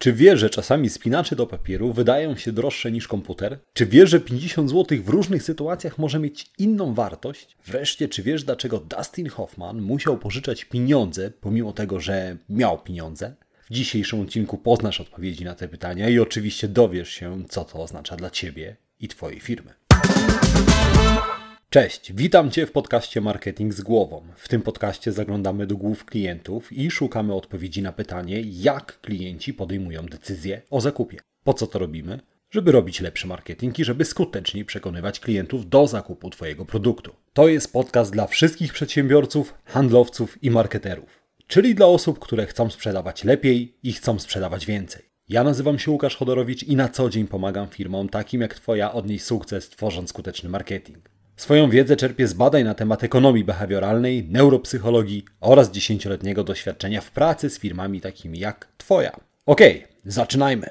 Czy wiesz, że czasami spinacze do papieru wydają się droższe niż komputer? Czy wiesz, że 50 zł w różnych sytuacjach może mieć inną wartość? Wreszcie, czy wiesz, dlaczego Dustin Hoffman musiał pożyczać pieniądze, pomimo tego, że miał pieniądze? W dzisiejszym odcinku poznasz odpowiedzi na te pytania i oczywiście dowiesz się, co to oznacza dla Ciebie i Twojej firmy. Cześć, witam Cię w podcaście Marketing z głową. W tym podcaście zaglądamy do głów klientów i szukamy odpowiedzi na pytanie, jak klienci podejmują decyzje o zakupie. Po co to robimy? Żeby robić lepszy marketing i żeby skuteczniej przekonywać klientów do zakupu Twojego produktu. To jest podcast dla wszystkich przedsiębiorców, handlowców i marketerów, czyli dla osób, które chcą sprzedawać lepiej i chcą sprzedawać więcej. Ja nazywam się Łukasz Chodorowicz i na co dzień pomagam firmom takim jak Twoja odnieść sukces tworząc skuteczny marketing. Swoją wiedzę czerpię z badań na temat ekonomii behawioralnej, neuropsychologii oraz dziesięcioletniego doświadczenia w pracy z firmami takimi jak Twoja. Ok, zaczynajmy.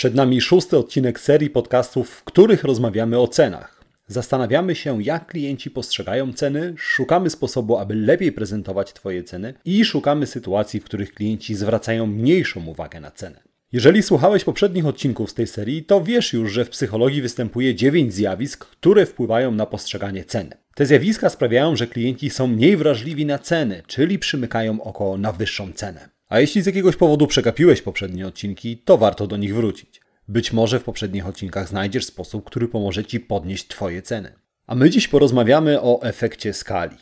Przed nami szósty odcinek serii podcastów, w których rozmawiamy o cenach. Zastanawiamy się, jak klienci postrzegają ceny, szukamy sposobu, aby lepiej prezentować Twoje ceny i szukamy sytuacji, w których klienci zwracają mniejszą uwagę na cenę. Jeżeli słuchałeś poprzednich odcinków z tej serii, to wiesz już, że w psychologii występuje 9 zjawisk, które wpływają na postrzeganie ceny. Te zjawiska sprawiają, że klienci są mniej wrażliwi na ceny, czyli przymykają oko na wyższą cenę. A jeśli z jakiegoś powodu przegapiłeś poprzednie odcinki, to warto do nich wrócić. Być może w poprzednich odcinkach znajdziesz sposób, który pomoże Ci podnieść Twoje ceny. A my dziś porozmawiamy o efekcie skali.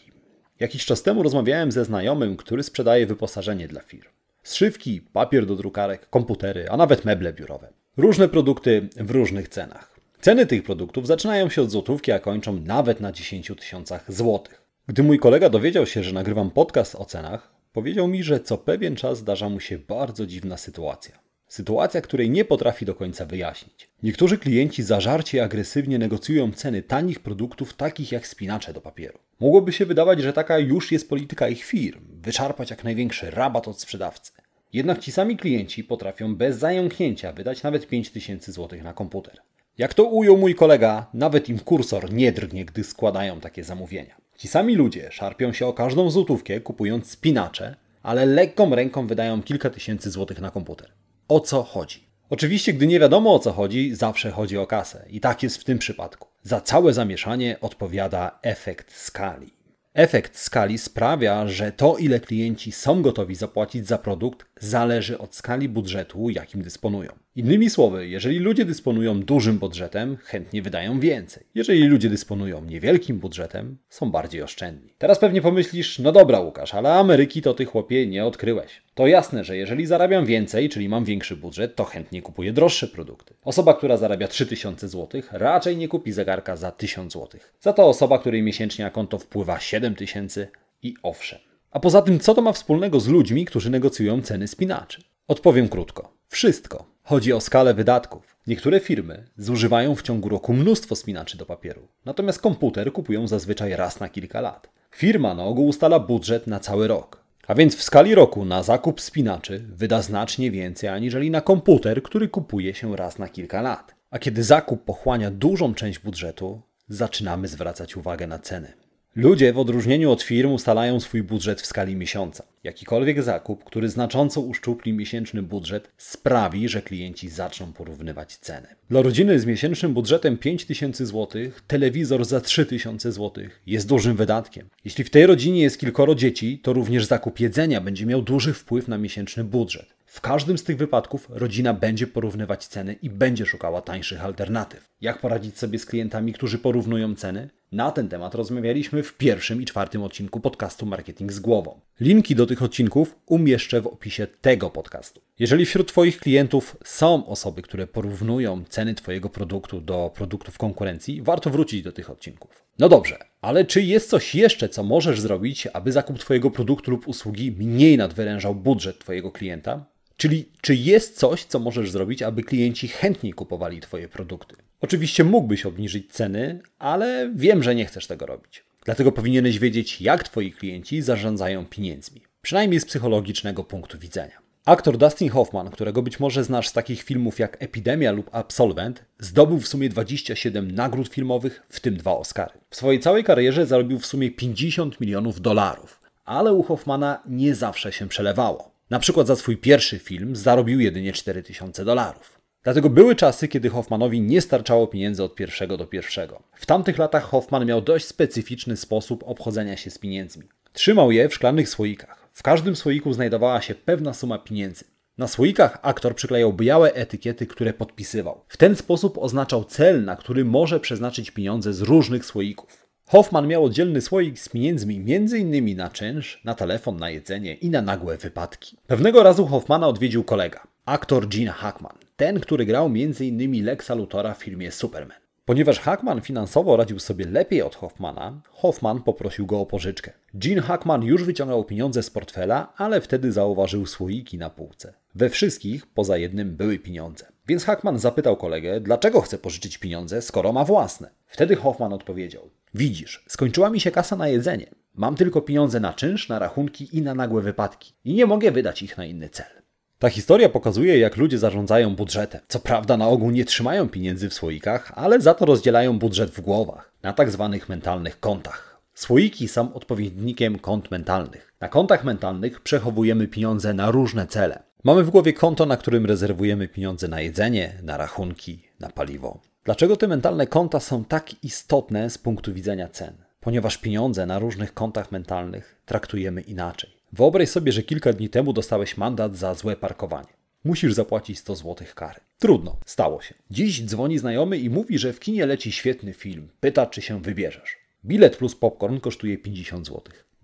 Jakiś czas temu rozmawiałem ze znajomym, który sprzedaje wyposażenie dla firm. Zszywki, papier do drukarek, komputery, a nawet meble biurowe. Różne produkty w różnych cenach. Ceny tych produktów zaczynają się od złotówki, a kończą nawet na 10 tysiącach złotych. Gdy mój kolega dowiedział się, że nagrywam podcast o cenach, powiedział mi, że co pewien czas zdarza mu się bardzo dziwna sytuacja. Sytuacja, której nie potrafi do końca wyjaśnić. Niektórzy klienci zażarcie i agresywnie negocjują ceny tanich produktów, takich jak spinacze do papieru. Mogłoby się wydawać, że taka już jest polityka ich firm wyczarpać jak największy rabat od sprzedawcy. Jednak ci sami klienci potrafią bez zająknięcia wydać nawet 5000 zł na komputer. Jak to ujął mój kolega, nawet im kursor nie drgnie, gdy składają takie zamówienia. Ci sami ludzie szarpią się o każdą złotówkę, kupując spinacze, ale lekką ręką wydają kilka tysięcy złotych na komputer. O co chodzi? Oczywiście, gdy nie wiadomo o co chodzi, zawsze chodzi o kasę. I tak jest w tym przypadku. Za całe zamieszanie odpowiada efekt skali. Efekt skali sprawia, że to, ile klienci są gotowi zapłacić za produkt, zależy od skali budżetu, jakim dysponują. Innymi słowy, jeżeli ludzie dysponują dużym budżetem, chętnie wydają więcej. Jeżeli ludzie dysponują niewielkim budżetem, są bardziej oszczędni. Teraz pewnie pomyślisz, no dobra Łukasz, ale Ameryki to ty chłopie nie odkryłeś. To jasne, że jeżeli zarabiam więcej, czyli mam większy budżet, to chętnie kupuję droższe produkty. Osoba, która zarabia 3000 zł, raczej nie kupi zegarka za 1000 zł. Za to osoba, której miesięcznie na konto wpływa 7000 i owszem. A poza tym, co to ma wspólnego z ludźmi, którzy negocjują ceny spinaczy? Odpowiem krótko. Wszystko. Chodzi o skalę wydatków. Niektóre firmy zużywają w ciągu roku mnóstwo spinaczy do papieru, natomiast komputer kupują zazwyczaj raz na kilka lat. Firma na ogół ustala budżet na cały rok. A więc w skali roku na zakup spinaczy wyda znacznie więcej aniżeli na komputer, który kupuje się raz na kilka lat. A kiedy zakup pochłania dużą część budżetu, zaczynamy zwracać uwagę na ceny. Ludzie w odróżnieniu od firm ustalają swój budżet w skali miesiąca. Jakikolwiek zakup, który znacząco uszczupli miesięczny budżet, sprawi, że klienci zaczną porównywać ceny. Dla rodziny z miesięcznym budżetem 5000 zł, telewizor za 3000 zł jest dużym wydatkiem. Jeśli w tej rodzinie jest kilkoro dzieci, to również zakup jedzenia będzie miał duży wpływ na miesięczny budżet. W każdym z tych wypadków rodzina będzie porównywać ceny i będzie szukała tańszych alternatyw. Jak poradzić sobie z klientami, którzy porównują ceny? Na ten temat rozmawialiśmy w pierwszym i czwartym odcinku podcastu Marketing z Głową. Linki do tych odcinków umieszczę w opisie tego podcastu. Jeżeli wśród Twoich klientów są osoby, które porównują ceny Twojego produktu do produktów konkurencji, warto wrócić do tych odcinków. No dobrze, ale czy jest coś jeszcze, co możesz zrobić, aby zakup Twojego produktu lub usługi mniej nadwyrężał budżet Twojego klienta? Czyli czy jest coś, co możesz zrobić, aby klienci chętniej kupowali Twoje produkty? Oczywiście mógłbyś obniżyć ceny, ale wiem, że nie chcesz tego robić. Dlatego powinieneś wiedzieć, jak Twoi klienci zarządzają pieniędzmi, przynajmniej z psychologicznego punktu widzenia. Aktor Dustin Hoffman, którego być może znasz z takich filmów jak Epidemia lub Absolvent, zdobył w sumie 27 nagród filmowych, w tym dwa Oscary. W swojej całej karierze zarobił w sumie 50 milionów dolarów, ale u Hoffmana nie zawsze się przelewało. Na przykład za swój pierwszy film zarobił jedynie 4000 dolarów. Dlatego były czasy, kiedy Hoffmanowi nie starczało pieniędzy od pierwszego do pierwszego. W tamtych latach Hoffman miał dość specyficzny sposób obchodzenia się z pieniędzmi. Trzymał je w szklanych słoikach. W każdym słoiku znajdowała się pewna suma pieniędzy. Na słoikach aktor przyklejał białe etykiety, które podpisywał. W ten sposób oznaczał cel, na który może przeznaczyć pieniądze z różnych słoików. Hoffman miał oddzielny słoik z pieniędzmi m.in. na czynsz, na telefon, na jedzenie i na nagłe wypadki. Pewnego razu Hoffmana odwiedził kolega, aktor Gene Hackman, ten, który grał m.in. Lexa Luthora w filmie Superman. Ponieważ Hackman finansowo radził sobie lepiej od Hoffmana, Hoffman poprosił go o pożyczkę. Gene Hackman już wyciągał pieniądze z portfela, ale wtedy zauważył słoiki na półce. We wszystkich, poza jednym, były pieniądze. Więc Hackman zapytał kolegę, dlaczego chce pożyczyć pieniądze, skoro ma własne. Wtedy Hoffman odpowiedział: Widzisz, skończyła mi się kasa na jedzenie. Mam tylko pieniądze na czynsz, na rachunki i na nagłe wypadki. I nie mogę wydać ich na inny cel. Ta historia pokazuje, jak ludzie zarządzają budżetem. Co prawda, na ogół nie trzymają pieniędzy w słoikach, ale za to rozdzielają budżet w głowach, na tak zwanych mentalnych kontach. Słoiki są odpowiednikiem kont mentalnych. Na kontach mentalnych przechowujemy pieniądze na różne cele. Mamy w głowie konto, na którym rezerwujemy pieniądze na jedzenie, na rachunki, na paliwo. Dlaczego te mentalne konta są tak istotne z punktu widzenia cen? Ponieważ pieniądze na różnych kontach mentalnych traktujemy inaczej. Wyobraź sobie, że kilka dni temu dostałeś mandat za złe parkowanie. Musisz zapłacić 100 zł kary. Trudno, stało się. Dziś dzwoni znajomy i mówi, że w kinie leci świetny film. Pyta, czy się wybierzesz. Bilet plus popcorn kosztuje 50 zł.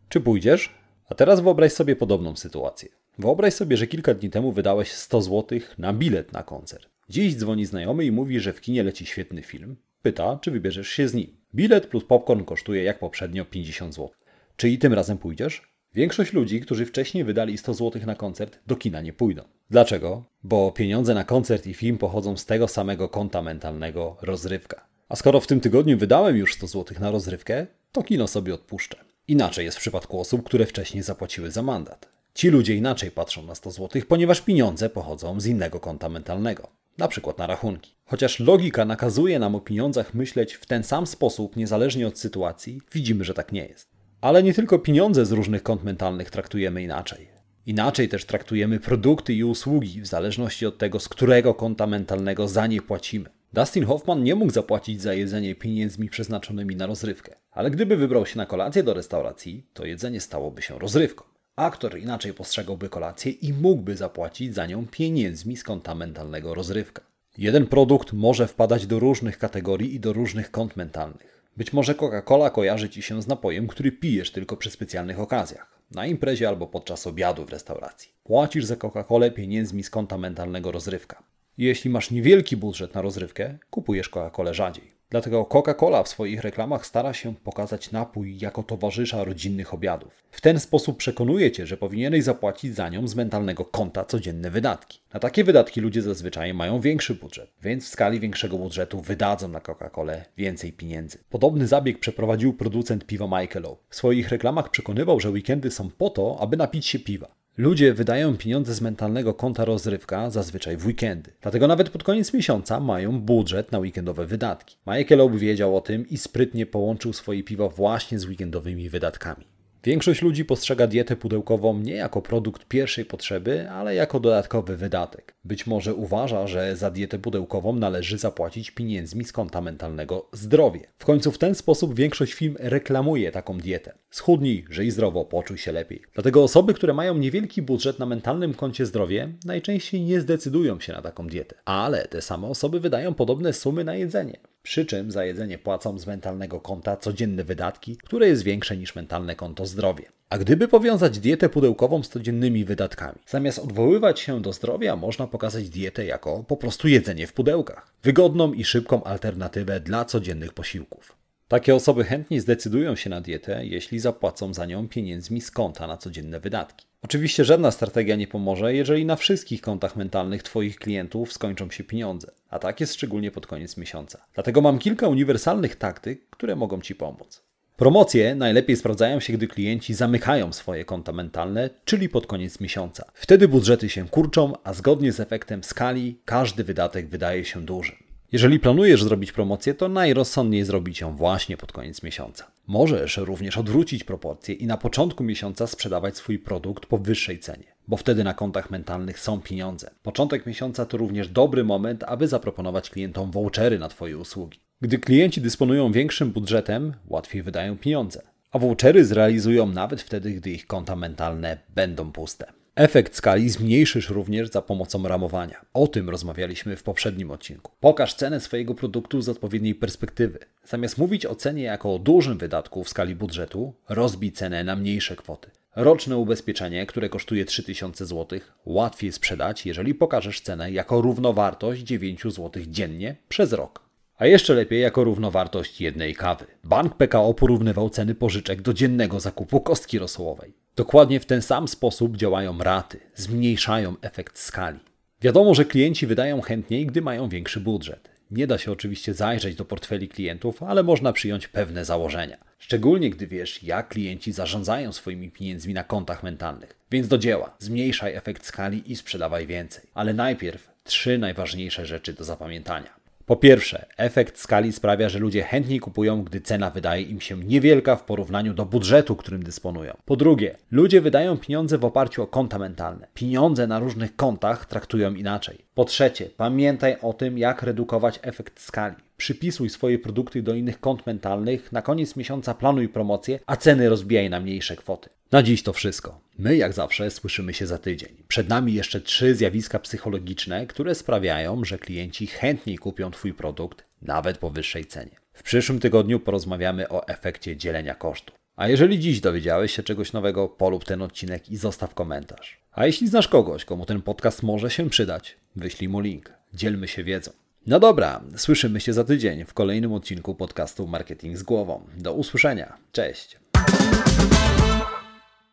Czy pójdziesz? A teraz wyobraź sobie podobną sytuację. Wyobraź sobie, że kilka dni temu wydałeś 100 zł na bilet na koncert. Dziś dzwoni znajomy i mówi, że w kinie leci świetny film. Pyta, czy wybierzesz się z nim. Bilet plus popcorn kosztuje jak poprzednio 50 zł. Czy i tym razem pójdziesz? Większość ludzi, którzy wcześniej wydali 100 zł na koncert, do kina nie pójdą. Dlaczego? Bo pieniądze na koncert i film pochodzą z tego samego konta mentalnego rozrywka. A skoro w tym tygodniu wydałem już 100 zł na rozrywkę, to kino sobie odpuszczę. Inaczej jest w przypadku osób, które wcześniej zapłaciły za mandat. Ci ludzie inaczej patrzą na 100 zł, ponieważ pieniądze pochodzą z innego konta mentalnego, na przykład na rachunki. Chociaż logika nakazuje nam o pieniądzach myśleć w ten sam sposób, niezależnie od sytuacji, widzimy, że tak nie jest. Ale nie tylko pieniądze z różnych kont mentalnych traktujemy inaczej. Inaczej też traktujemy produkty i usługi w zależności od tego, z którego konta mentalnego za nie płacimy. Dustin Hoffman nie mógł zapłacić za jedzenie pieniędzmi przeznaczonymi na rozrywkę, ale gdyby wybrał się na kolację do restauracji, to jedzenie stałoby się rozrywką. Aktor inaczej postrzegałby kolację i mógłby zapłacić za nią pieniędzmi z konta mentalnego rozrywka. Jeden produkt może wpadać do różnych kategorii i do różnych kont mentalnych. Być może Coca-Cola kojarzy Ci się z napojem, który pijesz tylko przy specjalnych okazjach, na imprezie albo podczas obiadu w restauracji. Płacisz za Coca-Colę pieniędzmi z konta mentalnego rozrywka. Jeśli masz niewielki budżet na rozrywkę, kupujesz Coca-Colę rzadziej. Dlatego Coca-Cola w swoich reklamach stara się pokazać napój jako towarzysza rodzinnych obiadów. W ten sposób przekonuje cię, że powinieneś zapłacić za nią z mentalnego konta codzienne wydatki. Na takie wydatki ludzie zazwyczaj mają większy budżet, więc w skali większego budżetu wydadzą na Coca-Colę więcej pieniędzy. Podobny zabieg przeprowadził producent piwa Michelob. W swoich reklamach przekonywał, że weekendy są po to, aby napić się piwa. Ludzie wydają pieniądze z mentalnego konta rozrywka zazwyczaj w weekendy. Dlatego nawet pod koniec miesiąca mają budżet na weekendowe wydatki. Michael wiedział o tym i sprytnie połączył swoje piwo właśnie z weekendowymi wydatkami. Większość ludzi postrzega dietę pudełkową nie jako produkt pierwszej potrzeby, ale jako dodatkowy wydatek. Być może uważa, że za dietę pudełkową należy zapłacić pieniędzmi z konta mentalnego zdrowie. W końcu w ten sposób większość firm reklamuje taką dietę. Schudnij, żyj zdrowo, poczuj się lepiej. Dlatego osoby, które mają niewielki budżet na mentalnym koncie zdrowie, najczęściej nie zdecydują się na taką dietę. Ale te same osoby wydają podobne sumy na jedzenie. Przy czym za jedzenie płacą z mentalnego konta codzienne wydatki, które jest większe niż mentalne konto zdrowie. A gdyby powiązać dietę pudełkową z codziennymi wydatkami, zamiast odwoływać się do zdrowia, można pokazać dietę jako po prostu jedzenie w pudełkach. Wygodną i szybką alternatywę dla codziennych posiłków. Takie osoby chętniej zdecydują się na dietę, jeśli zapłacą za nią pieniędzmi z konta na codzienne wydatki. Oczywiście żadna strategia nie pomoże, jeżeli na wszystkich kontach mentalnych Twoich klientów skończą się pieniądze, a tak jest szczególnie pod koniec miesiąca. Dlatego mam kilka uniwersalnych taktyk, które mogą Ci pomóc. Promocje najlepiej sprawdzają się, gdy klienci zamykają swoje konta mentalne, czyli pod koniec miesiąca. Wtedy budżety się kurczą, a zgodnie z efektem skali każdy wydatek wydaje się duży. Jeżeli planujesz zrobić promocję, to najrozsądniej zrobić ją właśnie pod koniec miesiąca. Możesz również odwrócić proporcje i na początku miesiąca sprzedawać swój produkt po wyższej cenie, bo wtedy na kontach mentalnych są pieniądze. Początek miesiąca to również dobry moment, aby zaproponować klientom vouchery na Twoje usługi. Gdy klienci dysponują większym budżetem, łatwiej wydają pieniądze, a vouchery zrealizują nawet wtedy, gdy ich konta mentalne będą puste. Efekt skali zmniejszysz również za pomocą ramowania. O tym rozmawialiśmy w poprzednim odcinku. Pokaż cenę swojego produktu z odpowiedniej perspektywy. Zamiast mówić o cenie jako o dużym wydatku w skali budżetu, rozbij cenę na mniejsze kwoty. Roczne ubezpieczenie, które kosztuje 3000 zł, łatwiej sprzedać, jeżeli pokażesz cenę jako równowartość 9 zł dziennie przez rok. A jeszcze lepiej jako równowartość jednej kawy. Bank PKO porównywał ceny pożyczek do dziennego zakupu kostki rosołowej. Dokładnie w ten sam sposób działają raty, zmniejszają efekt skali. Wiadomo, że klienci wydają chętniej, gdy mają większy budżet. Nie da się oczywiście zajrzeć do portfeli klientów, ale można przyjąć pewne założenia. Szczególnie gdy wiesz, jak klienci zarządzają swoimi pieniędzmi na kontach mentalnych. Więc do dzieła, zmniejszaj efekt skali i sprzedawaj więcej. Ale najpierw trzy najważniejsze rzeczy do zapamiętania. Po pierwsze, efekt skali sprawia, że ludzie chętniej kupują, gdy cena wydaje im się niewielka w porównaniu do budżetu, którym dysponują. Po drugie, ludzie wydają pieniądze w oparciu o konta mentalne. Pieniądze na różnych kontach traktują inaczej. Po trzecie, pamiętaj o tym, jak redukować efekt skali. Przypisuj swoje produkty do innych kont mentalnych, na koniec miesiąca planuj promocje, a ceny rozbijaj na mniejsze kwoty. Na dziś to wszystko. My, jak zawsze, słyszymy się za tydzień. Przed nami jeszcze trzy zjawiska psychologiczne, które sprawiają, że klienci chętniej kupią Twój produkt, nawet po wyższej cenie. W przyszłym tygodniu porozmawiamy o efekcie dzielenia kosztów. A jeżeli dziś dowiedziałeś się czegoś nowego, polub ten odcinek i zostaw komentarz. A jeśli znasz kogoś, komu ten podcast może się przydać, wyślij mu link. Dzielmy się wiedzą. No dobra, słyszymy się za tydzień w kolejnym odcinku podcastu Marketing z głową. Do usłyszenia. Cześć.